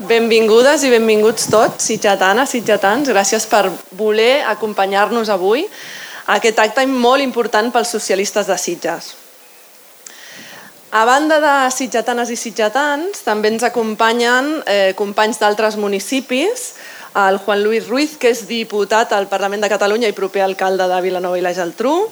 Benvingudes i benvinguts tots, sitjatanes, sitjatans. Gràcies per voler acompanyar-nos avui a aquest acte molt important pels socialistes de Sitges. A banda de sitjatanes i sitjatans, també ens acompanyen eh, companys d'altres municipis, el Juan Luis Ruiz, que és diputat al Parlament de Catalunya i proper alcalde de Vilanova i la Geltrú,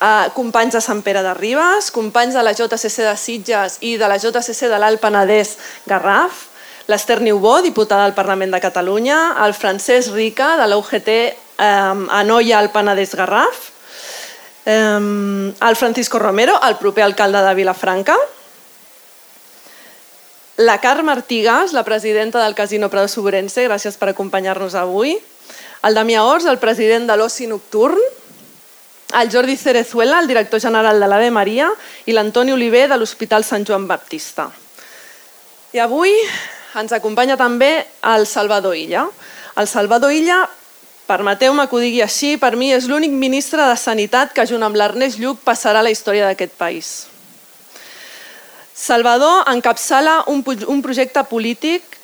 eh, companys de Sant Pere de Ribes, companys de la JCC de Sitges i de la JCC de l'Alt Penedès Garraf, l'Ester Niubó, diputada al Parlament de Catalunya, el Francesc Rica, de l'UGT eh, Anoia al Penedès Garraf, eh, el Francisco Romero, el proper alcalde de Vilafranca, la Carme Artigas, la presidenta del Casino Prado Sobrense, gràcies per acompanyar-nos avui, el Damià Ors, el president de l'Oci Nocturn, el Jordi Cerezuela, el director general de l'Ave Maria, i l'Antoni Oliver de l'Hospital Sant Joan Baptista. I avui ens acompanya també el Salvador Illa. El Salvador Illa, permeteu-me que ho digui així, per mi és l'únic ministre de Sanitat que junt amb l'Ernest Lluc passarà la història d'aquest país. Salvador encapçala un, un projecte polític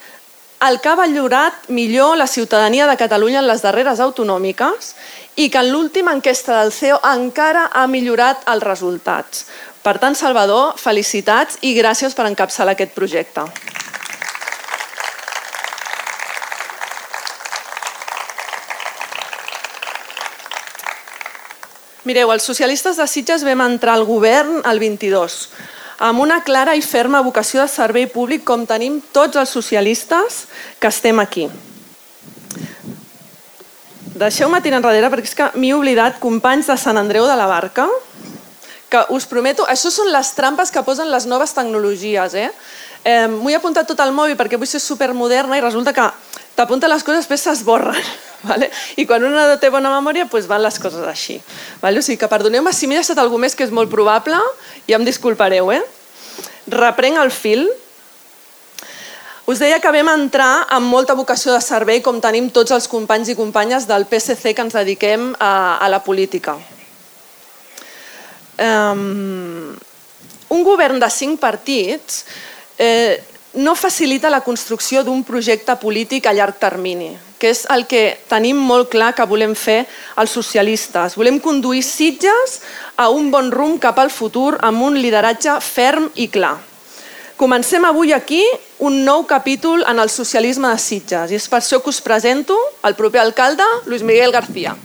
el que ha vallorat millor la ciutadania de Catalunya en les darreres autonòmiques i que en l'última enquesta del CEO encara ha millorat els resultats. Per tant, Salvador, felicitats i gràcies per encapçalar aquest projecte. Mireu, els socialistes de Sitges vam entrar al govern el 22 amb una clara i ferma vocació de servei públic com tenim tots els socialistes que estem aquí. Deixeu-me tirar enrere perquè és que m'he oblidat companys de Sant Andreu de la Barca que us prometo, això són les trampes que posen les noves tecnologies. Eh? Eh, M'ho he apuntat tot al mòbil perquè vull ser supermoderna i resulta que t'apunta les coses després s'esborren. Vale? I quan una té bona memòria, doncs van les coses així. Vale? O sigui que perdoneu-me si m'he deixat alguna més que és molt probable, ja em disculpareu. Eh? Reprenc el fil. Us deia que vam entrar amb molta vocació de servei com tenim tots els companys i companyes del PSC que ens dediquem a, a la política. Um, un govern de cinc partits eh, no facilita la construcció d'un projecte polític a llarg termini, que és el que tenim molt clar que volem fer els socialistes. Volem conduir Sitges a un bon rumb cap al futur amb un lideratge ferm i clar. Comencem avui aquí un nou capítol en el socialisme de Sitges i és per això que us presento el proper alcalde, Luis Miguel García.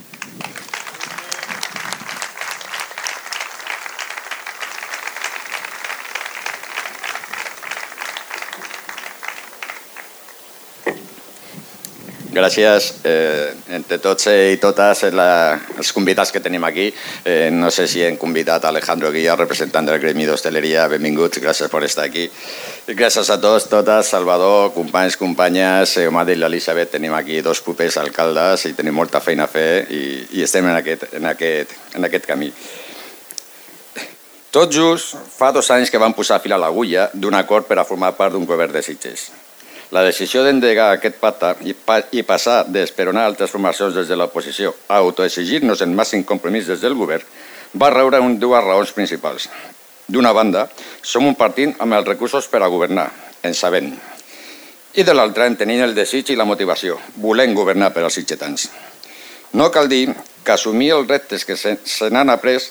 Gràcies eh, entre tots i totes la, els convidats que tenim aquí. Eh, no sé si hem convidat Alejandro Guilla, representant del Gremi d'Hostaleria. Benvinguts, gràcies per estar aquí. I gràcies a tots, totes, Salvador, companys, companyes, eh, Omar i l'Elisabet. Tenim aquí dos propers alcaldes i tenim molta feina a fer i, i estem en aquest, en, aquest, en aquest camí. Tot just fa dos anys que vam posar fil a l'agulla d'un acord per a formar part d'un govern de Sitges. La decisió d'endegar aquest pacte i, pa i passar d'esperonar altres formacions des de l'oposició a autoexigir-nos el màxim compromís des del govern va reure un, dues raons principals. D'una banda, som un partit amb els recursos per a governar, en sabent. I de l'altra, en tenint el desig i la motivació, volent governar per als sitgetans. No cal dir que assumir els reptes que se, se n'han après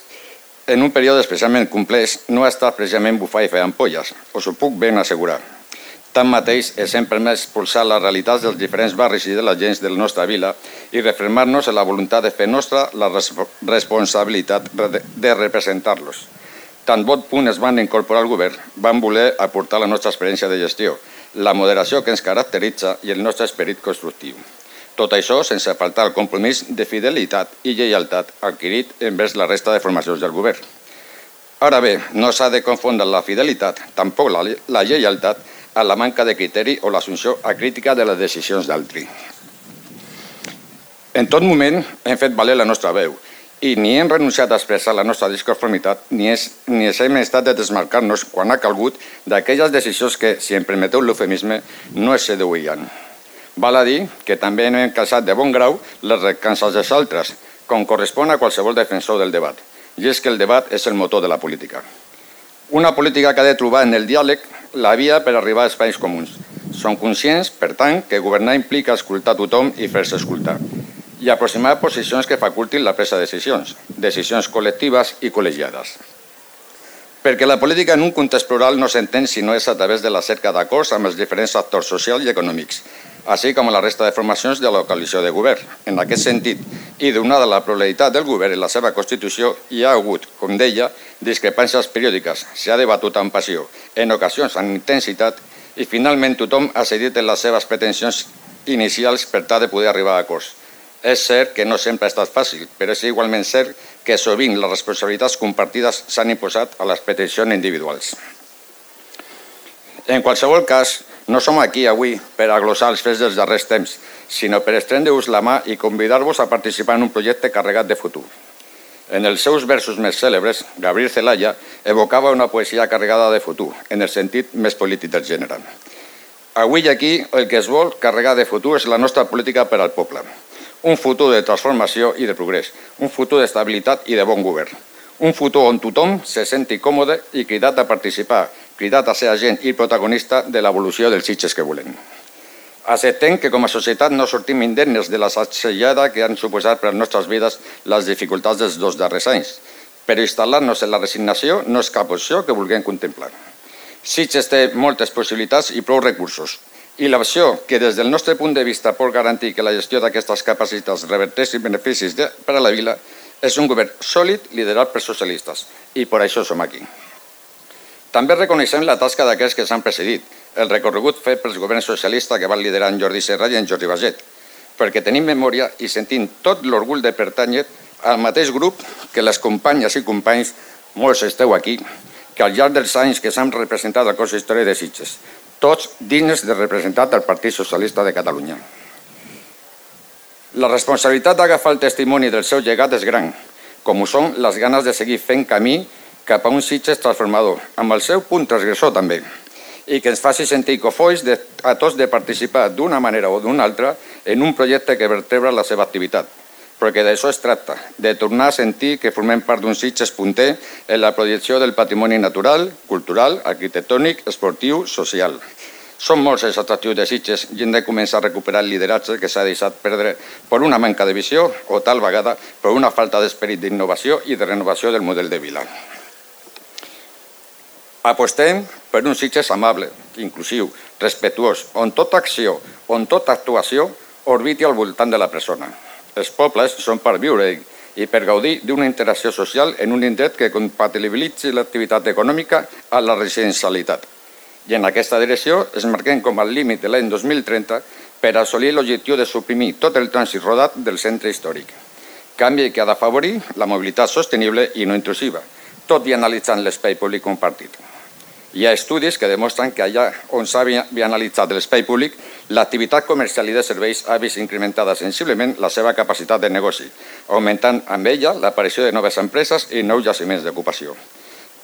en un període especialment complex no ha estat precisament bufar i fer ampolles, us ho puc ben assegurar. Tanmateix, és sempre més expulsar les realitats dels diferents barris i de la gent de la nostra vila i refermar-nos en la voluntat de fer nostra la responsabilitat de representar-los. Tant vot punt es van incorporar al govern, van voler aportar la nostra experiència de gestió, la moderació que ens caracteritza i el nostre esperit constructiu. Tot això sense faltar el compromís de fidelitat i lleialtat adquirit envers la resta de formacions del govern. Ara bé, no s'ha de confondre la fidelitat, tampoc la, la lleialtat, a la manca de criteri o l'assumpció acrítica de les decisions d'altri. En tot moment hem fet valer la nostra veu i ni hem renunciat a expressar la nostra disconformitat ni, és, ni hem estat de desmarcar-nos quan ha calgut d'aquelles decisions que, si em permeteu l'eufemisme, no es seduïen. Val a dir que també hem calçat de bon grau les recances dels altres, com correspon a qualsevol defensor del debat. I és que el debat és el motor de la política. Una política que ha de trobar en el diàleg la via per arribar a espais comuns. Som conscients, per tant, que governar implica escoltar tothom i fer-se escoltar i aproximar posicions que facultin la presa de decisions, decisions col·lectives i col·legiades. Perquè la política en un context plural no s'entén si no és a través de la cerca d'acords amb els diferents actors socials i econòmics, així com la resta de formacions de la coalició de govern. En aquest sentit, i donada la pluralitat del govern i la seva Constitució, hi ha hagut, com deia, discrepàncies periòdiques, s'ha debatut amb passió, en ocasions amb intensitat, i finalment tothom ha cedit en les seves pretensions inicials per tal de poder arribar a acords. És cert que no sempre ha estat fàcil, però és igualment cert que sovint les responsabilitats compartides s'han imposat a les peticions individuals. En qualsevol cas, no som aquí avui per aglossar els fets dels darrers temps, sinó per estendre-vos la mà i convidar-vos a participar en un projecte carregat de futur. En els seus versos més cèlebres, Gabriel Celaya evocava una poesia carregada de futur, en el sentit més polític del gènere. Avui aquí el que es vol carregar de futur és la nostra política per al poble un futur de transformació i de progrés, un futur d'estabilitat i de bon govern, un futur on tothom se senti còmode i cridat a participar, cridat a ser agent i protagonista de l'evolució dels sitges que volem. Acceptem que com a societat no sortim indemnes de la sacsellada que han suposat per a les nostres vides les dificultats dels dos darrers anys, però instal·lar-nos en la resignació no és cap opció que vulguem contemplar. Sitges té moltes possibilitats i prou recursos, i l'opció que des del nostre punt de vista pot garantir que la gestió d'aquestes capacitats reverteixi beneficis de, per a la vila és un govern sòlid liderat per socialistes i per això som aquí. També reconeixem la tasca d'aquells que s'han precedit, el recorregut fet pels governs socialistes que van liderar en Jordi Serra i en Jordi Baget, perquè tenim memòria i sentim tot l'orgull de pertànyer al mateix grup que les companyes i companys, molts esteu aquí, que al llarg dels anys que s'han representat al cos d'història de Sitges, tots dignes de representar el Partit Socialista de Catalunya. La responsabilitat d'agafar el testimoni del seu llegat és gran, com ho són les ganes de seguir fent camí cap a un Sitges transformador, amb el seu punt transgressor també, i que ens faci sentir cofois de, a tots de participar d'una manera o d'una altra en un projecte que vertebra la seva activitat, perquè d'això es tracta, de tornar a sentir que formem part d'un Sitges punter en la projecció del patrimoni natural, cultural, arquitectònic, esportiu, social. Són molts els atractius de Sitges i hem de començar a recuperar el lideratge que s'ha deixat perdre per una manca de visió o tal vegada per una falta d'esperit d'innovació i de renovació del model de vila. Apostem per un Sitges amable, inclusiu, respectuós, on tota acció, on tota actuació orbiti al voltant de la persona, els pobles són per viure i per gaudir d'una interacció social en un indret que compatibilitzi l'activitat econòmica a la residencialitat. I en aquesta direcció es marquem com a límit de l'any 2030 per assolir l'objectiu de suprimir tot el trànsit rodat del centre històric. Canvi que ha d'afavorir la mobilitat sostenible i no intrusiva, tot i analitzant l'espai públic compartit. Hi ha estudis que demostren que allà on s'ha analitzat l'espai públic, l'activitat comercial i de serveis ha vist incrementada sensiblement la seva capacitat de negoci, augmentant amb ella l'aparició de noves empreses i nous jaciments d'ocupació.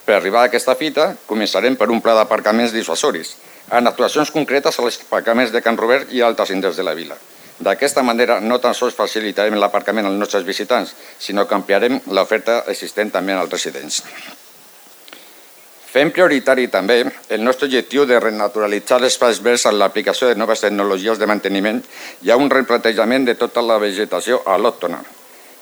Per arribar a aquesta fita, començarem per un pla d'aparcaments dissuasoris, en actuacions concretes als aparcaments de Can Robert i altres indrets de la vila. D'aquesta manera, no tan sols facilitarem l'aparcament als nostres visitants, sinó que ampliarem l'oferta existent també als residents. Fem prioritari també el nostre objectiu de renaturalitzar l'espais verds en l'aplicació de noves tecnologies de manteniment i a un replantejament de tota la vegetació al·lòctona.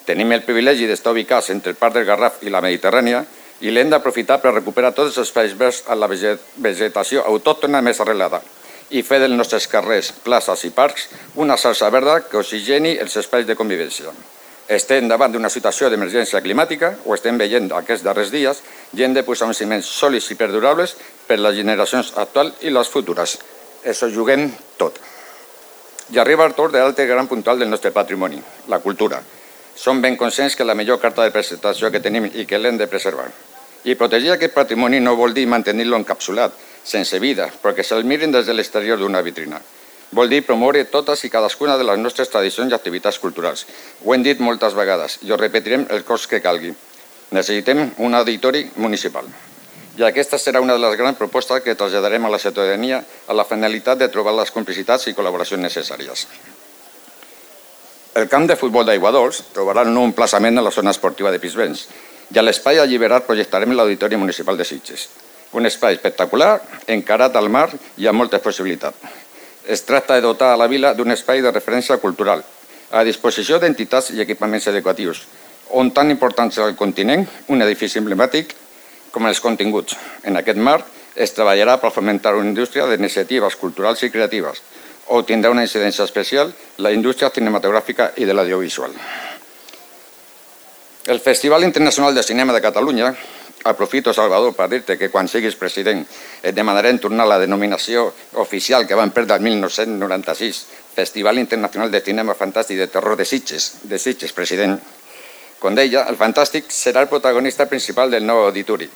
Tenim el privilegi d'estar ubicats entre el Parc del Garraf i la Mediterrània i l'hem d'aprofitar per recuperar tots els espais verds a la vegetació autòctona més arrelada i fer dels nostres carrers, places i parcs una salsa verda que oxigeni els espais de convivència estem davant d'una situació d'emergència climàtica, o estem veient aquests darrers dies, i hem de posar uns ciments sòlids i perdurables per les generacions actuals i les futures. Això juguem tot. I arriba el torn de l'altre gran puntual del nostre patrimoni, la cultura. Som ben conscients que la millor carta de presentació que tenim i que l'hem de preservar. I protegir aquest patrimoni no vol dir mantenir-lo encapsulat, sense vida, perquè se'l mirin des de l'exterior d'una vitrina vol dir promoure totes i cadascuna de les nostres tradicions i activitats culturals. Ho hem dit moltes vegades i ho repetirem el cos que calgui. Necessitem un auditori municipal. I aquesta serà una de les grans propostes que traslladarem a la ciutadania a la finalitat de trobar les complicitats i col·laboracions necessàries. El camp de futbol d'Aiguadols trobarà un nou emplaçament a la zona esportiva de Pisbens i a l'espai alliberat projectarem l'Auditori Municipal de Sitges. Un espai espectacular, encarat al mar i amb moltes possibilitats Es tracta de dotar a la vila d'un espai de referència cultural, a disposició d'entitats i equipaments educatius, on tan important és el continent, un edifici emblemàtic, com els continguts. En aquest marc es treballarà per fomentar una indústria d'iniciatives culturals i creatives, o tindrà una incidència especial la indústria cinematogràfica i de l'audiovisual. El Festival Internacional de Cinema de Catalunya Aprofito, Salvador, per dir-te que quan siguis president et demanarem tornar la denominació oficial que van perdre el 1996, Festival Internacional de Cinema Fantàstic de Terror de Sitges, de Sitges, president. Com deia, el Fantàstic serà el protagonista principal del nou auditori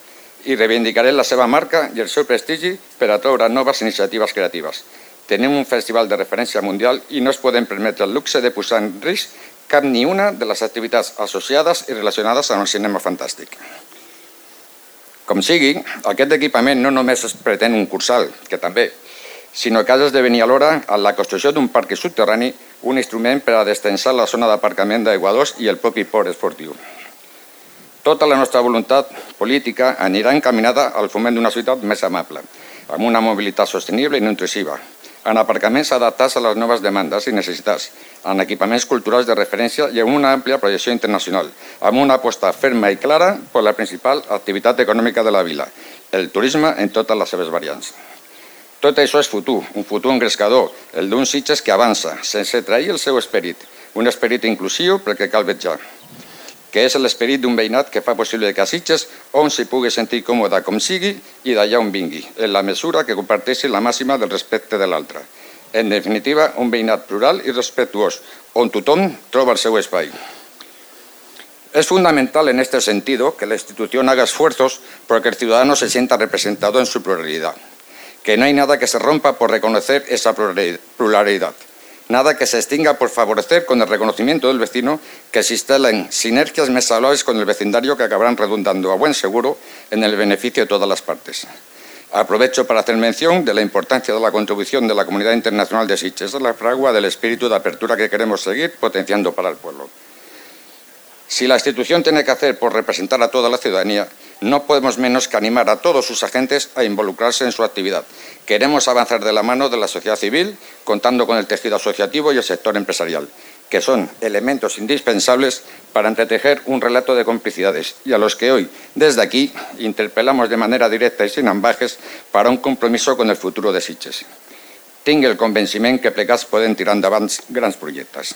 i reivindicaré la seva marca i el seu prestigi per a trobar noves iniciatives creatives. Tenim un festival de referència mundial i no es podem permetre el luxe de posar en risc cap ni una de les activitats associades i relacionades amb el cinema fantàstic. Com sigui, aquest equipament no només es pretén un cursal, que també, sinó que ha d'esdevenir alhora en la construcció d'un parc subterrani un instrument per a destensar la zona d'aparcament d'aiguadors i el propi port esportiu. Tota la nostra voluntat política anirà encaminada al foment d'una ciutat més amable, amb una mobilitat sostenible i no intrusiva, en aparcaments adaptats a les noves demandes i necessitats, en equipaments culturals de referència i amb una àmplia projecció internacional, amb una aposta ferma i clara per la principal activitat econòmica de la vila, el turisme en totes les seves variants. Tot això és futur, un futur engrescador, el d'un Sitges que avança, sense trair el seu esperit, un esperit inclusiu perquè cal vetjar que és l'esperit d'un veïnat que fa possible que a on s'hi pugui sentir còmode com sigui i d'allà on vingui, en la mesura que comparteixi la màxima del respecte de l'altre. En definitiva, un veïnat plural i respectuós, on tothom troba el seu espai. Es fundamental en este sentido que la institución haga esfuerzos por que el ciudadano se sienta representado en su pluralidad, que no hay nada que se rompa por reconocer esa pluralidad nada que se extinga por favorecer con el reconocimiento del vecino que se instalen sinergias más con el vecindario que acabarán redundando a buen seguro en el beneficio de todas las partes. Aprovecho para hacer mención de la importancia de la contribución de la comunidad internacional de Sitges a la fragua del espíritu de apertura que queremos seguir potenciando para el pueblo. Si la institución tiene que hacer por representar a toda la ciudadanía, no podemos menos que animar a todos sus agentes a involucrarse en su actividad. Queremos avanzar de la mano de la sociedad civil, contando con el tejido asociativo y el sector empresarial, que son elementos indispensables para entretejer un relato de complicidades y a los que hoy, desde aquí, interpelamos de manera directa y sin ambajes para un compromiso con el futuro de Sitges. Tinc el convenciment que plegats poden tirar endavant grans projectes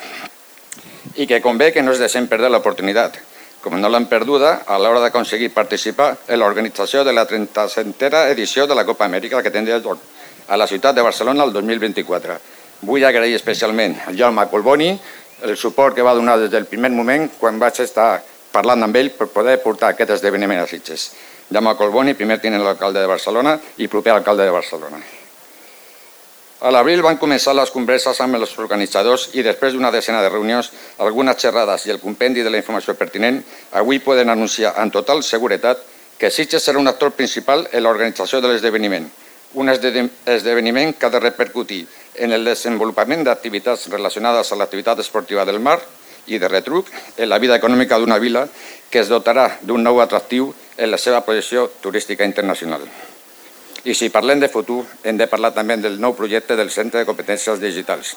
i que convé que no es deixem perdre l'oportunitat, com no l'han perduda a l'hora d'aconseguir participar en l'organització de la 30a edició de la Copa Amèrica que tindria lloc a la ciutat de Barcelona el 2024. Vull agrair especialment al Jaume Colboni el suport que va donar des del primer moment quan vaig estar parlant amb ell per poder portar aquest esdeveniment a Sitges. Jaume Colboni, primer tinent l'alcalde de Barcelona i proper alcalde de Barcelona. A l'abril van començar les converses amb els organitzadors i després d'una decena de reunions, algunes xerrades i el compendi de la informació pertinent, avui poden anunciar amb total seguretat que Sitges serà un actor principal en l'organització de l'esdeveniment, un esdeveniment que ha de repercutir en el desenvolupament d'activitats relacionades a l'activitat esportiva del mar i de retruc en la vida econòmica d'una vila que es dotarà d'un nou atractiu en la seva posició turística internacional. I si parlem de futur, hem de parlar també del nou projecte del Centre de Competències Digitals.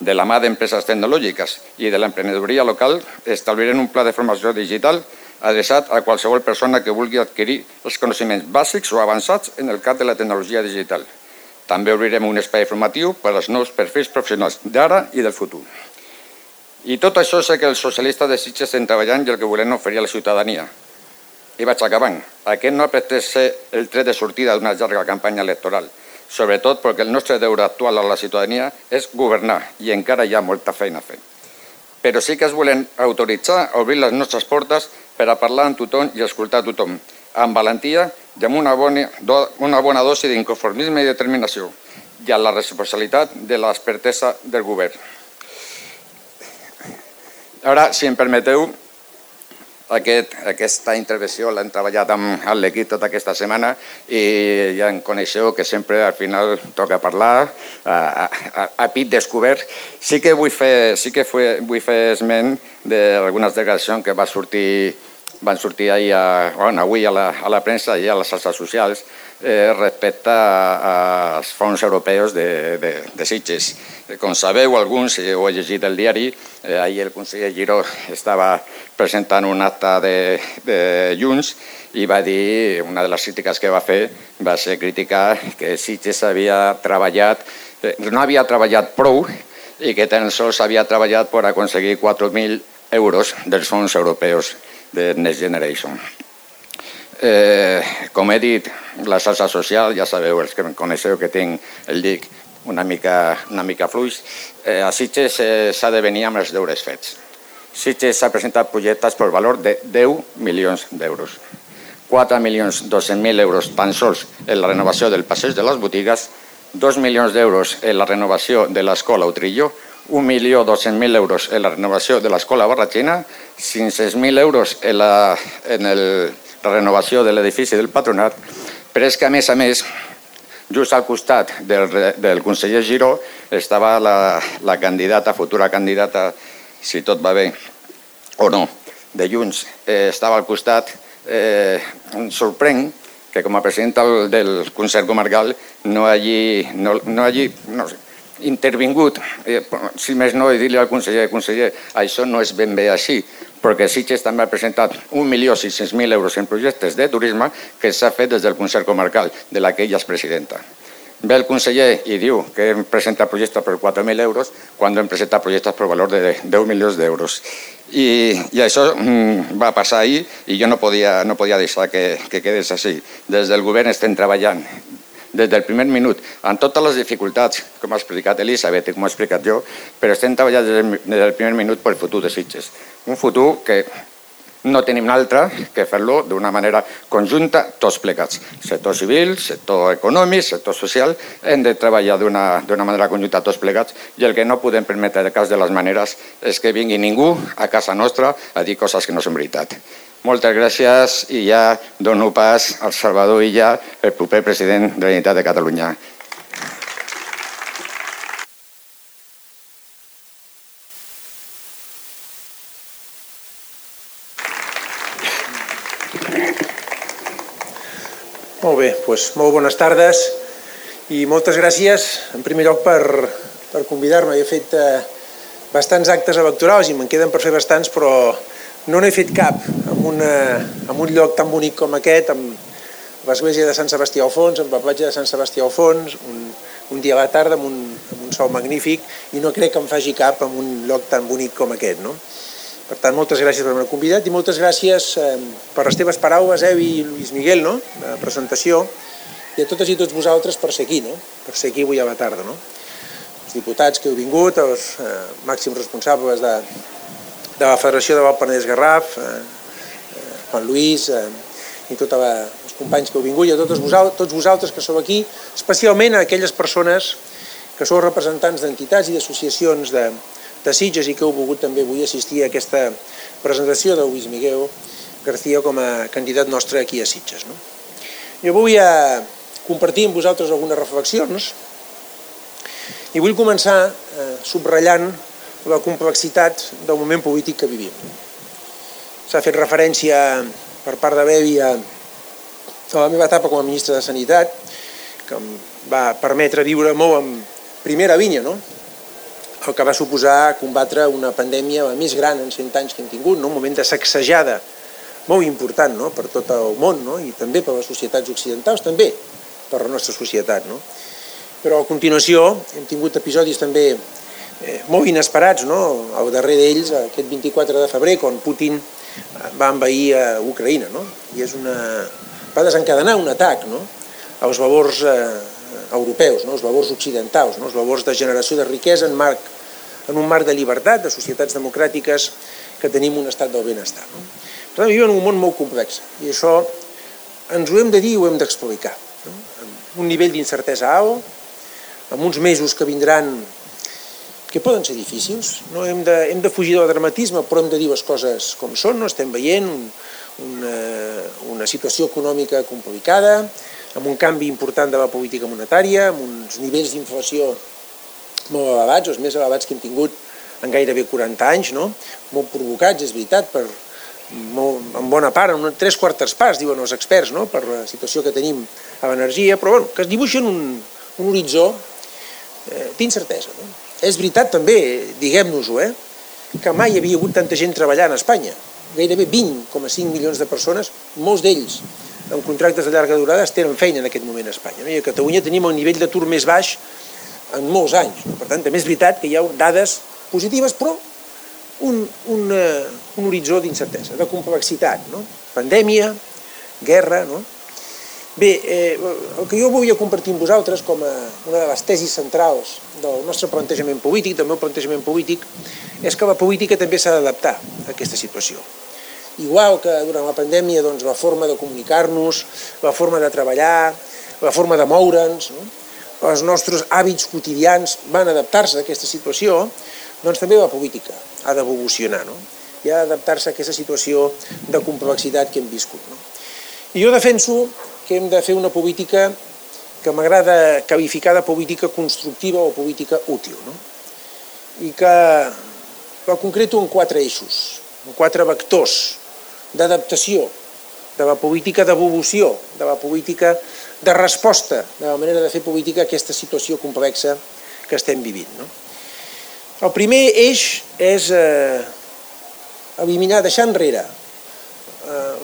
De la mà d'empreses tecnològiques i de l'emprenedoria local, establirem un pla de formació digital adreçat a qualsevol persona que vulgui adquirir els coneixements bàsics o avançats en el camp de la tecnologia digital. També obrirem un espai formatiu per als nous perfils professionals d'ara i del futur. I tot això és que els socialistes de Sitges estem treballant i el que volem oferir a la ciutadania, i vaig acabant. Aquest no ha pretès ser el tret de sortida d'una llarga campanya electoral, sobretot perquè el nostre deure actual a la ciutadania és governar i encara hi ha molta feina a fer. Però sí que es volen autoritzar a obrir les nostres portes per a parlar amb tothom i escoltar tothom, amb valentia i amb una bona, una bona dosi d'inconformisme i determinació i amb la responsabilitat de l'expertesa del govern. Ara, si em permeteu, aquest, aquesta intervenció l'hem treballat amb l'equip tota aquesta setmana i ja en coneixeu que sempre al final toca parlar a, a, a pit descobert. Sí que vull fer, sí que vull fer esment d'algunes declaracions que va sortir van sortir ahir a, bueno, avui a la, a la premsa i a les xarxes socials eh, respecte als fons europeus de, de, de Sitges. Com sabeu, alguns, eh, ho he llegit el diari, eh, ahir el conseller Giró estava presentant un acte de, de Junts i va dir, una de les crítiques que va fer va ser criticar que Sitges havia treballat, eh, no havia treballat prou i que tan sols havia treballat per aconseguir 4.000 euros dels fons europeus de Next Generation. Eh, com he dit, la salsa social, ja sabeu, els que em coneixeu que tinc el dic una mica, una mica fluix, eh, a Sitges eh, s'ha de venir amb els deures fets. Sitges s'ha presentat projectes per valor de 10 milions d'euros. 4 milions 200.000 euros tan sols en la renovació del passeig de les botigues, 2 milions d'euros en la renovació de l'escola Utrillo, 1.200.000 euros en la renovació de l'escola Barratxina, 500.000 euros en la, en el, la renovació de l'edifici del patronat, però és que, a més a més, just al costat del, del conseller Giró estava la, la candidata, futura candidata, si tot va bé o no, de Junts, eh, estava al costat, eh, em sorprèn que com a president del, del Consell Comarcal no hagi, no, no hagi no sé, intervingut, eh, si més no, i dir-li al conseller, conseller, això no és ben bé així, perquè Sitges també ha presentat 1.600.000 euros en projectes de turisme que s'ha fet des del Consell Comarcal, de la que ella és presidenta. Ve el conseller i diu que hem presentat projectes per 4.000 euros quan hem presentat projectes per valor de 10 milions d'euros. I, I això mm, va passar ahir i jo no podia, no podia deixar que, que quedés així. Des del govern estem treballant des del primer minut, amb totes les dificultats, com ha explicat Elisabet i com ha explicat jo, però estem treballant des del, des del primer minut pel futur de Sitges. Un futur que no tenim altre que fer-lo d'una manera conjunta tots plegats. Sector civil, sector econòmic, sector social, hem de treballar d'una manera conjunta tots plegats i el que no podem permetre de cas de les maneres és que vingui ningú a casa nostra a dir coses que no són veritat. Moltes gràcies i ja dono pas al Salvador Illa, el proper president de la Unitat de Catalunya. Molt bé, doncs molt bones tardes i moltes gràcies en primer lloc per, per convidar-me. He fet eh, bastants actes electorals i me'n queden per fer bastants, però no n'he fet cap en, una, en un lloc tan bonic com aquest, amb l'església de Sant Sebastià al fons, amb la platja de Sant Sebastià al fons, un, un dia a la tarda amb un, amb un sol magnífic, i no crec que em faci cap en un lloc tan bonic com aquest. No? Per tant, moltes gràcies per haver convidat i moltes gràcies eh, per les teves paraules, Evi i Lluís Miguel, no? de presentació, i a totes i tots vosaltres per ser aquí, no? per ser aquí avui a la tarda. No? Els diputats que heu vingut, els eh, màxims responsables de, de la Federació de Valpernès Garraf, eh, eh, Juan Luis eh, i tots els companys que heu vingut i a totes vosaltres, tots vosaltres que sou aquí, especialment a aquelles persones que sou representants d'entitats i d'associacions de, de Sitges i que heu volgut també avui assistir a aquesta presentació de Luis Miguel García com a candidat nostre aquí a Sitges. No? Jo vull a compartir amb vosaltres algunes reflexions i vull començar eh, subratllant la complexitat del moment polític que vivim. S'ha fet referència per part de Bevi a, la meva etapa com a ministre de Sanitat, que em va permetre viure molt en primera línia, no? el que va suposar combatre una pandèmia la més gran en 100 anys que hem tingut, no? un moment de sacsejada molt important no? per tot el món no? i també per les societats occidentals, també per la nostra societat. No? Però a continuació hem tingut episodis també eh, molt inesperats, no? al darrer d'ells, aquest 24 de febrer, quan Putin eh, va envair a Ucraïna, no? i és una... va desencadenar un atac no? als valors eh, europeus, no? els valors occidentals, no? els valors de generació de riquesa en, marc, en un marc de llibertat, de societats democràtiques que tenim un estat del benestar. No? Per tant, vivim en un món molt complex i això ens ho hem de dir i ho hem d'explicar. No? Amb un nivell d'incertesa alt, amb uns mesos que vindran que poden ser difícils, no? hem, de, hem de fugir del dramatisme, però hem de dir les coses com són, no? estem veient un, una, una situació econòmica complicada, amb un canvi important de la política monetària, amb uns nivells d'inflació molt elevats, els més elevats que hem tingut en gairebé 40 anys, no? molt provocats, és veritat, per molt, en bona part, en tres quartes parts, diuen els experts, no? per la situació que tenim a l'energia, però bueno, que es dibuixen un, un horitzó eh, d'incertesa. No? És veritat també, diguem-nos-ho, eh, que mai hi havia hagut tanta gent treballant a Espanya. Gairebé 20,5 milions de persones, molts d'ells amb contractes de llarga durada, tenen feina en aquest moment a Espanya. No? I a Catalunya tenim el nivell d'atur més baix en molts anys. No? Per tant, també és veritat que hi ha dades positives, però un, un, uh, un horitzó d'incertesa, de complexitat. No? Pandèmia, guerra... No? Bé, eh, el que jo volia compartir amb vosaltres com a una de les tesis centrals del nostre plantejament polític, del meu plantejament polític, és que la política també s'ha d'adaptar a aquesta situació. Igual que durant la pandèmia doncs, la forma de comunicar-nos, la forma de treballar, la forma de moure'ns, no? els nostres hàbits quotidians van adaptar-se a aquesta situació, doncs també la política ha d'evolucionar no? i ha d'adaptar-se a aquesta situació de complexitat que hem viscut. No? I jo defenso que hem de fer una política que m'agrada qualificar de política constructiva o política útil. No? I que la concreto en quatre eixos, en quatre vectors d'adaptació, de la política d'evolució, de la política de resposta, de la manera de fer política a aquesta situació complexa que estem vivint. No? El primer eix és eh, eliminar, deixar enrere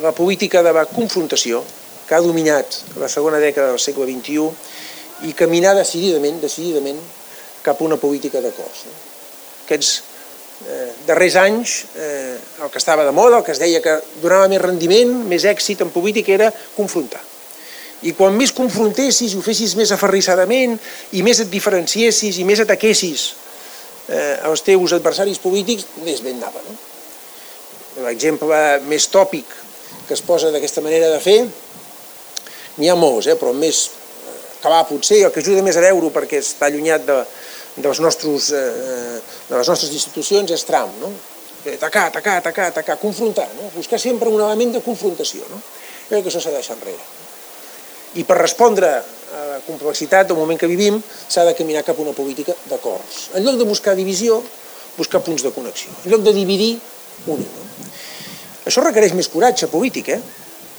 la política de la confrontació que ha dominat la segona dècada del segle XXI i caminar decididament, decididament cap a una política d'acords. Aquests eh, darrers anys eh, el que estava de moda, el que es deia que donava més rendiment, més èxit en política era confrontar. I quan més confrontessis i ho fessis més aferrissadament i més et diferenciessis i més ataquessis eh, els teus adversaris polítics, més ben anava. No? L'exemple més tòpic que es posa d'aquesta manera de fer, n'hi ha molts, eh, però més que va potser, el que ajuda més a veure perquè està allunyat de, dels nostres, eh, de les nostres institucions és Trump, no? atacar, atacar, atacar, atacar, confrontar, no? buscar sempre un element de confrontació. No? Crec que això s'ha de deixar enrere. I per respondre a la complexitat del moment que vivim, s'ha de caminar cap a una política d'acords. En lloc de buscar divisió, buscar punts de connexió. En lloc de dividir, unir. No? Això requereix més coratge polític, eh?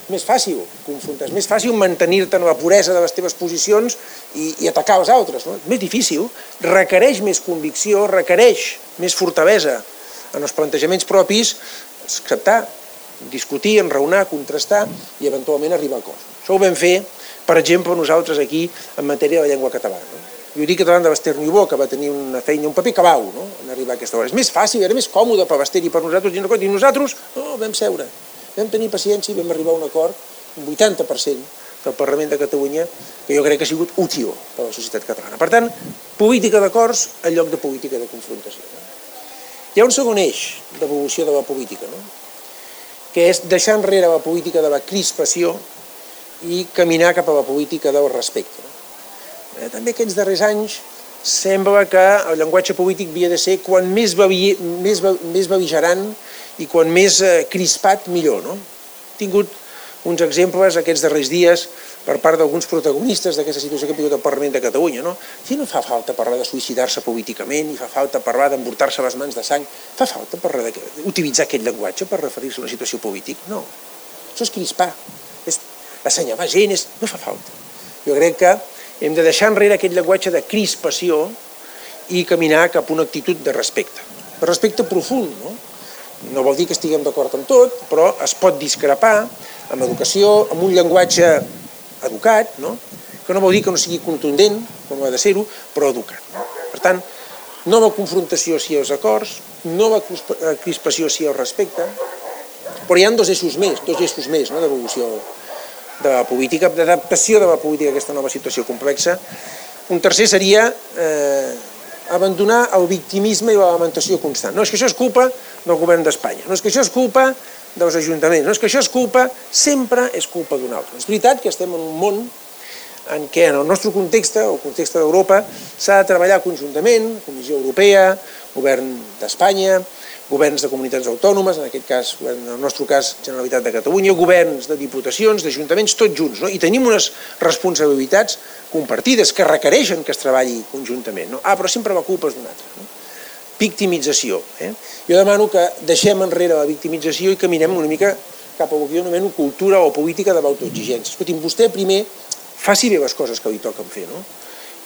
més fàcil confrontar, és més fàcil mantenir-te en la puresa de les teves posicions i, i atacar els altres. No? És més difícil, requereix més convicció, requereix més fortalesa en els plantejaments propis, acceptar, discutir, enraonar, contrastar i eventualment arribar a coses. Això ho vam fer per exemple, nosaltres aquí en matèria de la llengua catalana. No? Jo dic davant de Baster Niubó, que va tenir una feina, un paper cabau, no? en arribar a aquesta hora. És més fàcil, era més còmode per Baster i per nosaltres, i, i nosaltres no, vam seure, vam tenir paciència i vam arribar a un acord, un 80% del Parlament de Catalunya, que jo crec que ha sigut útil per a la societat catalana. Per tant, política d'acords en lloc de política de confrontació. No? Hi ha un segon eix d'evolució de la política, no? que és deixar enrere la política de la crispació i caminar cap a la política del respecte. Eh, també aquests darrers anys sembla que el llenguatge polític havia de ser quan més, bavi, més, més bavigerant i quan més eh, crispat millor. No? He tingut uns exemples aquests darrers dies per part d'alguns protagonistes d'aquesta situació que ha vingut al Parlament de Catalunya. No? Si no fa falta parlar de suïcidar-se políticament, ni fa falta parlar d'embortar-se les mans de sang, fa falta parlar d'utilitzar aquest llenguatge per referir-se a una situació política? No. Això és crispar, és assenyalar gent, és... no fa falta. Jo crec que hem de deixar enrere aquest llenguatge de crispació i caminar cap a una actitud de respecte. De respecte profund, no? No vol dir que estiguem d'acord amb tot, però es pot discrepar amb educació, amb un llenguatge educat, no? que no vol dir que no sigui contundent, com ha de ser-ho, però educat. No? Per tant, nova confrontació si els acords, nova crispació si el respecte, però hi ha dos eixos més, dos eixos més no, d'evolució de la política, d'adaptació de la política a aquesta nova situació complexa. Un tercer seria eh, abandonar el victimisme i la lamentació constant. No és que això és culpa del govern d'Espanya, no és que això és culpa dels ajuntaments, no és que això és culpa, sempre és culpa d'un altre. És veritat que estem en un món en què en el nostre context, el context d'Europa, s'ha de treballar conjuntament, Comissió Europea, Govern d'Espanya, governs de comunitats autònomes, en aquest cas, en el nostre cas, Generalitat de Catalunya, governs de diputacions, d'ajuntaments, tots junts, no? i tenim unes responsabilitats compartides que requereixen que es treballi conjuntament. No? Ah, però sempre la culpa és d'un altre. No? victimització. Eh? Jo demano que deixem enrere la victimització i caminem una mica cap a el jo anomeno cultura o política de l'autoexigència. Escolti'm, vostè primer faci bé les coses que li toquen fer, no?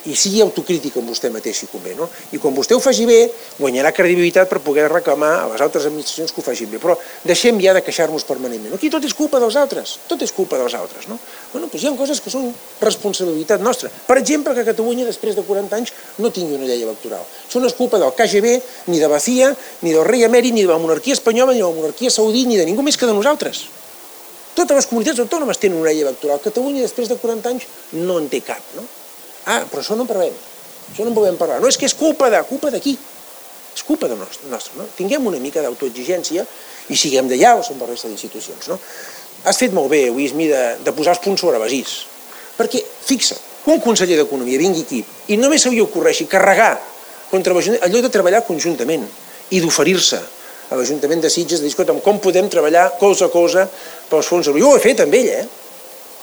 I sigui autocrític amb vostè mateix si convé. No? I quan vostè ho faci bé, guanyarà credibilitat per poder reclamar a les altres administracions que ho facin bé. Però deixem ja de queixar-nos permanentment. Aquí tot és culpa dels altres, tot és culpa dels altres. No? Bueno, doncs hi ha coses que són responsabilitat nostra. Per exemple, que Catalunya després de 40 anys no tingui una llei electoral. Això no és culpa del KGB, ni de Bacia, ni del rei emèrit, ni de la monarquia espanyola, ni de la monarquia saudí, ni de ningú més que de nosaltres. Totes les comunitats autònomes tenen una llei electoral. Catalunya després de 40 anys no en té cap. No? Ah, però això no en parlem. Això no en podem parlar. No és que és culpa de... Culpa d'aquí. És culpa de nostre no? Tinguem una mica d'autoexigència i siguem llavors amb la resta d'institucions. No? Has fet molt bé, Wismi, de, de posar els punts sobre basís. Perquè, fixa, un conseller d'Economia vingui aquí i només se li ocorreixi carregar contra l'Ajuntament, allò de treballar conjuntament i d'oferir-se a l'Ajuntament de Sitges, de dir, com podem treballar cosa a cosa pels fons. Jo ho he fet amb ell, eh?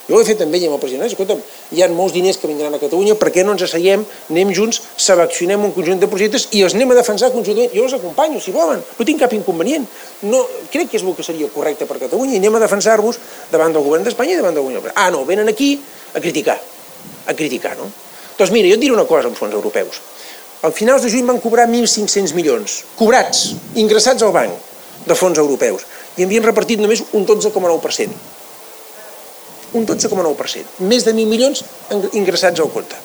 Jo ho he fet amb ell amb el president. Escolta'm, hi ha molts diners que vindran a Catalunya, per què no ens asseiem, anem junts, seleccionem un conjunt de projectes i els anem a defensar conjuntament. Jo els acompanyo, si volen, no tinc cap inconvenient. No, crec que és el que seria correcte per Catalunya i anem a defensar-vos davant del govern d'Espanya i davant del govern Ah, no, venen aquí a criticar, a criticar, no? Doncs mira, jo et diré una cosa amb fons europeus. Al finals de juny van cobrar 1.500 milions, cobrats, ingressats al banc de fons europeus, i havien repartit només un 12,9% un 12,9%, més de 1.000 milions ingressats al compte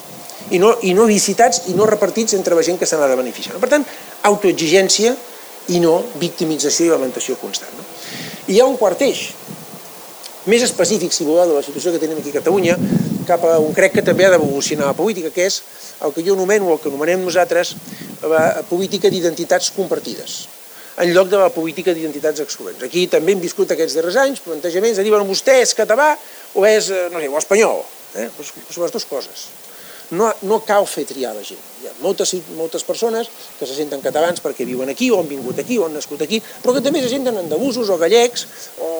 i no, i no visitats i no repartits entre la gent que se n'ha de beneficiar. Per tant, autoexigència i no victimització i lamentació constant. No? I hi ha un quart eix, més específic, si voleu, de la situació que tenim aquí a Catalunya, cap a un crec que també ha d'evolucionar la política, que és el que jo anomeno, el que anomenem nosaltres, la política d'identitats compartides en lloc de la política d'identitats excloents. Aquí també hem viscut aquests darrers anys plantejaments de dir, bueno, vostè és català o és, eh, no sé, o espanyol. Eh? Són les dues coses. No, no cal fer triar la gent. Hi ha moltes, moltes persones que se senten catalans perquè viuen aquí, o han vingut aquí, o han nascut aquí, però que també se senten andalusos o gallecs, o,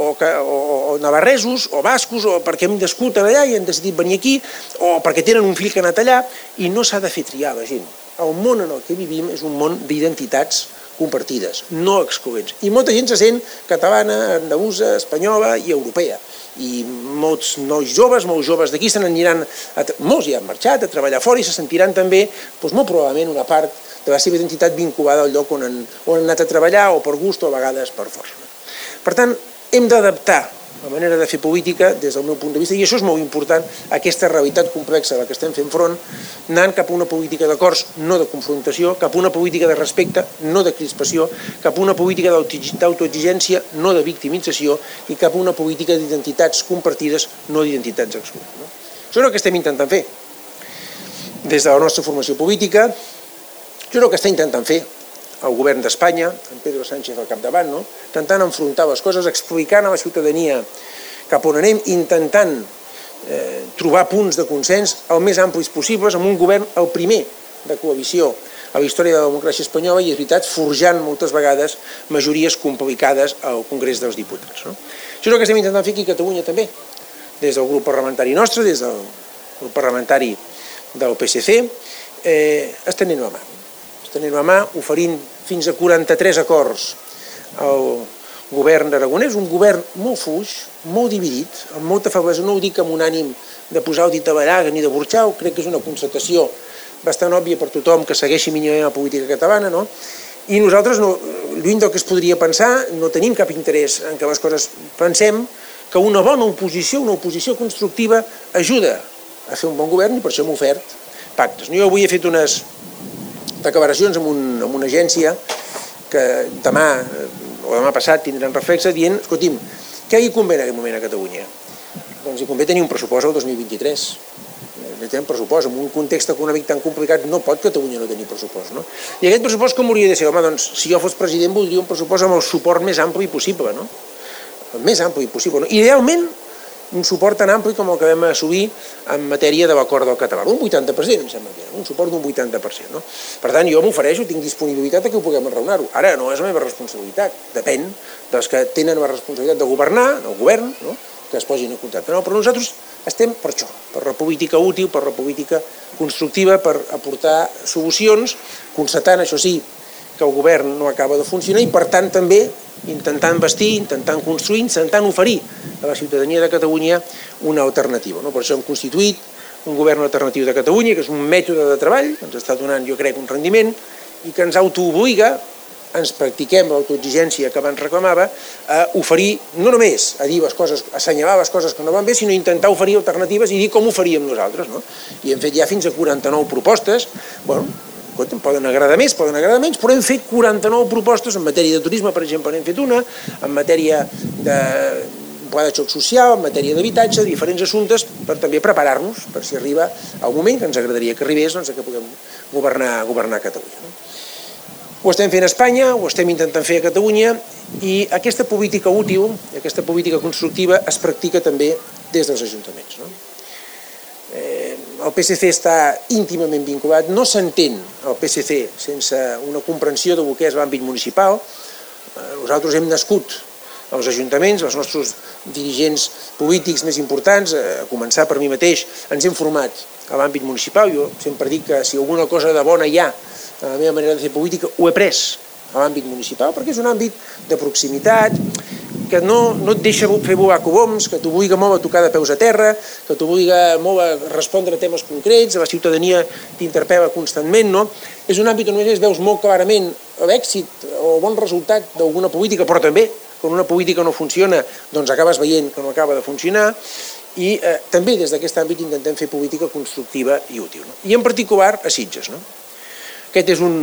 o, o, o navarresos, o bascos, o perquè hem nascut allà i han decidit venir aquí, o perquè tenen un fill que ha anat allà, i no s'ha de fer triar la gent. El món en el que vivim és un món d'identitats compartides, no excloents. I molta gent se sent catalana, andalusa, espanyola i europea. I molts nois joves, molts joves d'aquí se n'aniran, molts ja han marxat a treballar fora i se sentiran també, doncs molt probablement, una part de la seva identitat vinculada al lloc on han, on han anat a treballar o per gust o a vegades per força. Per tant, hem d'adaptar la manera de fer política des del meu punt de vista, i això és molt important, aquesta realitat complexa a la que estem fent front, anant cap a una política d'acords, no de confrontació, cap a una política de respecte, no de crispació, cap a una política d'autoexigència, no de victimització, i cap a una política d'identitats compartides, no d'identitats excluents. No? Això és el que estem intentant fer. Des de la nostra formació política, això és el que està intentant fer el govern d'Espanya, amb Pedro Sánchez al capdavant, no? intentant enfrontar les coses, explicant a la ciutadania cap on anem, intentant eh, trobar punts de consens el més amplis possibles amb un govern, el primer de coalició a la història de la democràcia espanyola i, és veritat, forjant moltes vegades majories complicades al Congrés dels Diputats. No? Això és el que estem intentant fer aquí a Catalunya també, des del grup parlamentari nostre, des del grup parlamentari del PSC, eh, estenent la mà. Estenent la mà, oferint fins a 43 acords al govern d'Aragonès, un govern molt fuix, molt dividit, amb molta feblesa, no ho dic amb un ànim de posar el dit a baraga ni de burxar, crec que és una constatació bastant òbvia per tothom que segueixi mínimament la política catalana, no? i nosaltres, no, lluny del que es podria pensar, no tenim cap interès en que les coses pensem que una bona oposició, una oposició constructiva, ajuda a fer un bon govern i per això hem ofert pactes. Jo avui he fet unes, declaracions amb, un, amb una agència que demà o demà passat tindran reflexe dient, escolti'm, què hi convé en aquest moment a Catalunya? Doncs hi convé tenir un pressupost el 2023 necessitem pressupost. En un context econòmic tan complicat no pot Catalunya no tenir pressupost. No? I aquest pressupost com hauria de ser? Home, doncs, si jo fos president voldria un pressupost amb el suport més ampli possible. No? El més ampli possible. No? Idealment, un suport tan ampli com el que vam assolir en matèria de l'acord del català. Un 80%, em sembla que era, un suport d'un 80%. No? Per tant, jo m'ofereixo, tinc disponibilitat que ho puguem enraonar-ho. Ara no és la meva responsabilitat, depèn dels que tenen la responsabilitat de governar, del govern, no? que es posin en contacte. No, però nosaltres estem per això, per la política útil, per la política constructiva, per aportar solucions, constatant, això sí, que el govern no acaba de funcionar i per tant també intentant vestir, intentant construir, intentant oferir a la ciutadania de Catalunya una alternativa. No? Per això hem constituït un govern alternatiu de Catalunya, que és un mètode de treball, que ens està donant, jo crec, un rendiment, i que ens autoobliga, ens practiquem l'autoexigència que abans reclamava, a oferir, no només a dir les coses, a assenyalar les coses que no van bé, sinó intentar oferir alternatives i dir com ho faríem nosaltres. No? I hem fet ja fins a 49 propostes, bueno, escolta, poden agradar més, poden agradar menys, però hem fet 49 propostes en matèria de turisme, per exemple, n'hem fet una, en matèria de pla de xoc social, en matèria d'habitatge, diferents assumptes, per també preparar-nos per si arriba el moment que ens agradaria que arribés, doncs, que puguem governar, governar Catalunya. No? Ho estem fent a Espanya, ho estem intentant fer a Catalunya i aquesta política útil, aquesta política constructiva es practica també des dels ajuntaments. No? El PSC està íntimament vinculat, no s'entén el PSC sense una comprensió del que és l'àmbit municipal. Eh, nosaltres hem nascut als ajuntaments, els nostres dirigents polítics més importants, eh, a començar per mi mateix, ens hem format a l'àmbit municipal. Jo sempre dic que si alguna cosa de bona hi ha a la meva manera de fer política, ho he pres a l'àmbit municipal, perquè és un àmbit de proximitat, que no, no et deixa fer volar coloms, que t'obliga molt a tocar de peus a terra, que t'obliga molt a respondre a temes concrets, la ciutadania t'interpel·la constantment, no? És un àmbit on només veus molt clarament l'èxit o el bon resultat d'alguna política, però també quan una política no funciona, doncs acabes veient que no acaba de funcionar, i eh, també des d'aquest àmbit intentem fer política constructiva i útil. No? I en particular a Sitges. No? Aquest és un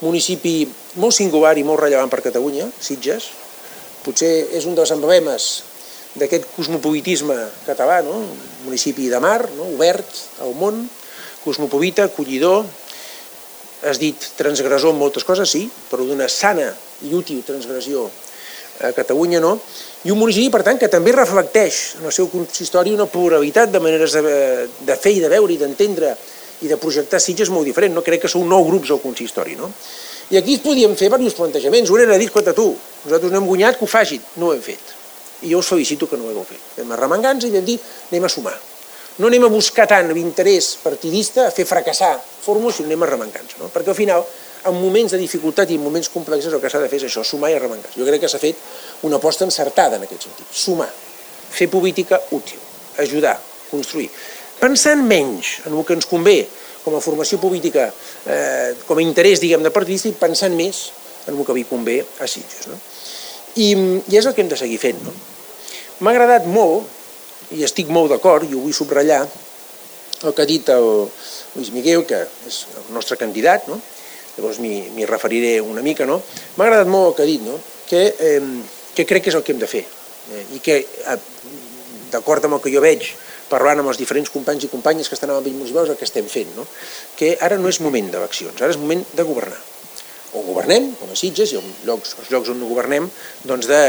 municipi molt singular i molt rellevant per Catalunya, Sitges. Potser és un dels emblemes d'aquest cosmopolitisme català, no? un municipi de mar, no? obert al món, cosmopolita, acollidor, has dit transgressor en moltes coses, sí, però d'una sana i útil transgressió a Catalunya, no? I un municipi, per tant, que també reflecteix en el seu consistori una pluralitat de maneres de, de fer i de veure i d'entendre i de projectar Sitges molt diferent, no? crec que són nou grups al consistori. No? I aquí es podíem fer diversos plantejaments. Un era dir, escolta tu, nosaltres no hem guanyat, que ho facin. No ho hem fet. I jo us felicito que no ho hagueu fet. Vam arremangant i vam dir, anem a sumar. No anem a buscar tant l'interès partidista a fer fracassar fórmules, sinó anem arremangant no? Perquè al final, en moments de dificultat i en moments complexes, el que s'ha de fer és això, sumar i arremangar. Jo crec que s'ha fet una aposta encertada en aquest sentit. Sumar, fer política útil, ajudar, construir pensant menys en el que ens convé com a formació política, eh, com a interès, diguem, de partidista, i pensant més en el que vi convé a Sitges. No? I, I és el que hem de seguir fent. No? M'ha agradat molt, i estic molt d'acord, i ho vull subratllar, el que ha dit el Lluís Miguel, que és el nostre candidat, no? llavors m'hi referiré una mica, no? M'ha agradat molt el que ha dit, no? que, eh, que crec que és el que hem de fer, eh, i que, eh, d'acord amb el que jo veig parlant amb els diferents companys i companyes que estan a l'àmbit municipal és el que estem fent, no? que ara no és moment d'eleccions, ara és moment de governar. O governem, com a Sitges, i els llocs, els llocs on no governem, doncs de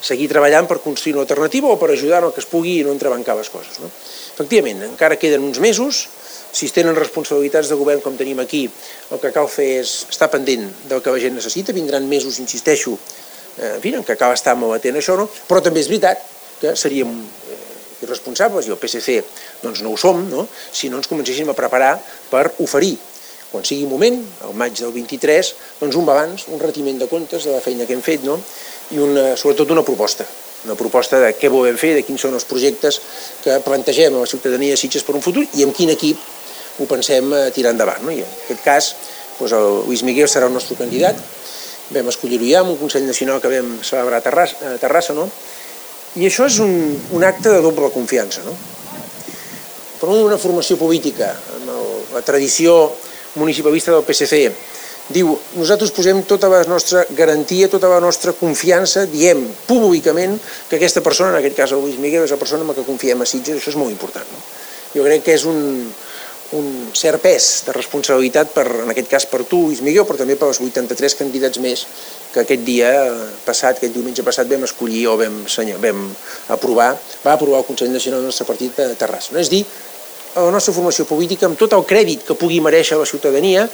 seguir treballant per construir una alternativa o per ajudar en el que es pugui i no entrebancar les coses. No? Efectivament, encara queden uns mesos, si es tenen responsabilitats de govern com tenim aquí, el que cal fer és estar pendent del que la gent necessita, vindran mesos, insisteixo, eh, en fi, en què cal estar molt atent a això, no? però també és veritat que eh, irresponsables, i el PSC doncs no ho som, no? si no ens comencéssim a preparar per oferir, quan sigui moment, al maig del 23, doncs un balanç, un retiment de comptes de la feina que hem fet, no? i una, sobretot una proposta, una proposta de què volem fer, de quins són els projectes que plantegem a la ciutadania de Sitges per un futur i amb quin equip ho pensem eh, tirar endavant. No? I en aquest cas, doncs el Lluís Miguel serà el nostre candidat, vam escollir-ho ja amb un Consell Nacional que vam celebrar a Terrassa, a Terrassa no? I això és un, un acte de doble confiança. No? Per una formació política, amb el, la tradició municipalista del PSC, diu, nosaltres posem tota la nostra garantia, tota la nostra confiança, diem públicament que aquesta persona, en aquest cas el Lluís Miguel, és la persona amb la que confiem a Sitges, això és molt important. No? Jo crec que és un, un cert pes de responsabilitat, per, en aquest cas per tu, Lluís Miguel, però també per els 83 candidats més que aquest dia passat, aquest diumenge passat, vam escollir o vam, senyor, vam aprovar, va aprovar el Consell Nacional del nostre partit de Terrassa. No? És dir, la nostra formació política, amb tot el crèdit que pugui mereixer la ciutadania,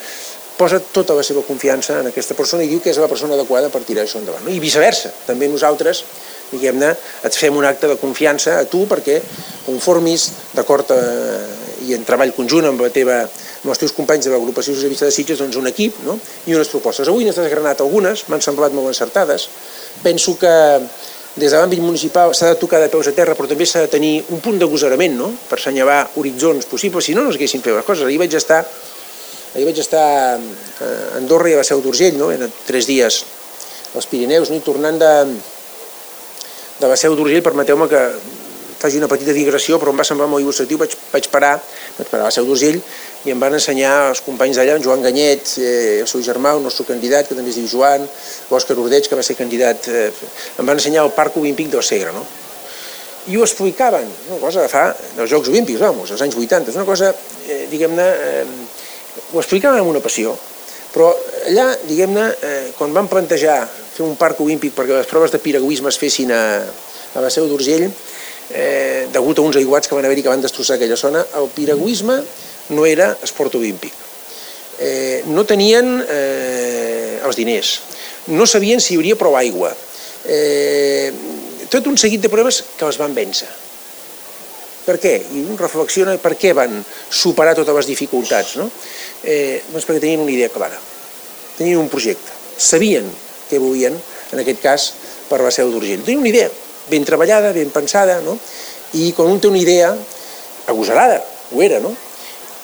posa tota la seva confiança en aquesta persona i diu que és la persona adequada per tirar això endavant. No? I viceversa, també nosaltres diguem-ne, et fem un acte de confiança a tu perquè conformis d'acord eh, i en treball conjunt amb la teva amb els teus companys de l'agrupació socialista de Sitges doncs un equip no? i unes propostes. Avui n'has desgranat algunes, m'han semblat molt encertades. Penso que des de l'àmbit municipal s'ha de tocar de peus a terra, però també s'ha de tenir un punt d'agosarament no? per assenyalar horitzons possibles, si no, no s'haguessin fet les coses. Ahir vaig estar, ahir vaig estar a Andorra i a la Seu d'Urgell, no? eren tres dies als Pirineus, no? i tornant de, de la Seu d'Urgell, permeteu-me que faci una petita digressió, però em va semblar molt il·lustratiu, vaig, vaig parar, vaig parar a la Seu d'Urgell i em van ensenyar els companys d'allà, en Joan Ganyet, eh, el seu germà, el nostre candidat, que també es diu Joan, l'Òscar Ordeig, que va ser candidat, eh, em van ensenyar el Parc Olímpic del Segre, no? I ho explicaven, una cosa de fa, dels Jocs Olímpics, vamos, als anys 80, és una cosa, eh, diguem-ne, eh, ho explicaven amb una passió, però allà, diguem-ne, eh, quan van plantejar fer un parc olímpic perquè les proves de piragüisme es fessin a, a la Seu d'Urgell, eh, degut a uns aiguats que van haver-hi que van destrossar aquella zona, el piragüisme no era esport olímpic. Eh, no tenien eh, els diners, no sabien si hi hauria prou aigua, eh, tot un seguit de proves que els van vèncer. Per què? I un reflexiona per què van superar totes les dificultats. No? Eh, doncs perquè tenien una idea clara, tenien un projecte, sabien què volien, en aquest cas, per la seu d'Urgell. Tenien una idea, ben treballada, ben pensada, no? i quan un té una idea agosarada, ho era, no?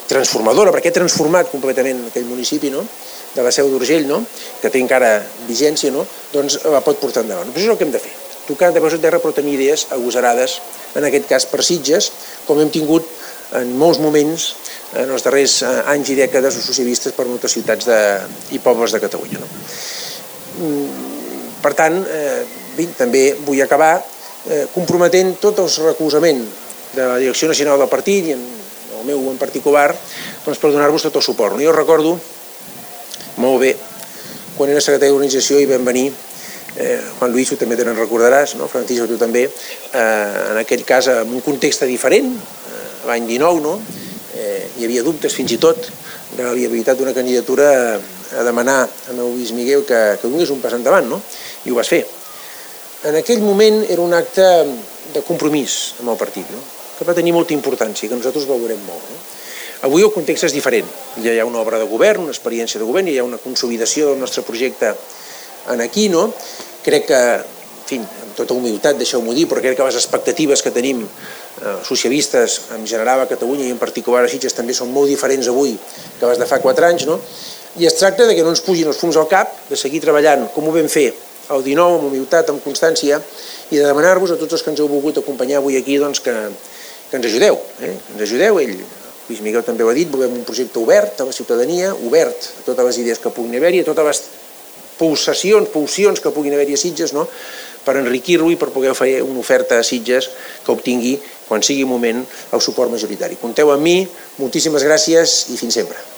transformadora, perquè ha transformat completament aquell municipi, no? de la seu d'Urgell, no? que té encara vigència, no? doncs la pot portar endavant. Però això és el que hem de fer, tocar de peus a terra però tenir idees agosarades, en aquest cas per Sitges, com hem tingut en molts moments en els darrers eh, anys i dècades socialistes per moltes ciutats de, i pobles de Catalunya. No? Mm, per tant, eh, també vull acabar eh, comprometent tot el recolzament de la Direcció Nacional del Partit i en el meu en particular doncs per donar-vos tot el suport. Jo recordo molt bé quan era secretari d'organització i vam venir eh, Juan Luis, tu també te'n recordaràs, no? Francisco, tu també, eh, en aquell cas en un context diferent, eh, l'any 19, no? eh, hi havia dubtes fins i tot de la viabilitat d'una candidatura a demanar a Lluís Miguel que, que donés un pas endavant, no? i ho vas fer en aquell moment era un acte de compromís amb el partit, no? que va tenir molta importància, que nosaltres valorem molt. No? Avui el context és diferent. Ja hi ha una obra de govern, una experiència de govern, hi ha una consolidació del nostre projecte en aquí, no? Crec que, en fi, amb tota humilitat, deixeu-m'ho dir, però crec que les expectatives que tenim eh, socialistes en general a Catalunya i en particular a Sitges també són molt diferents avui que les de fa quatre anys, no? I es tracta de que no ens pugin els fums al cap, de seguir treballant com ho vam fer el 19 amb humilitat, amb constància, i de demanar-vos a tots els que ens heu volgut acompanyar avui aquí doncs, que, que ens ajudeu, eh? que ens ajudeu, ell, Lluís Miguel també ho ha dit, volem un projecte obert a la ciutadania, obert a totes les idees que puguin haver-hi, a totes les pulsacions, pulsions que puguin haver-hi a Sitges, no? per enriquir-lo i per poder fer una oferta a Sitges que obtingui, quan sigui moment, el suport majoritari. Compteu amb mi, moltíssimes gràcies i fins sempre.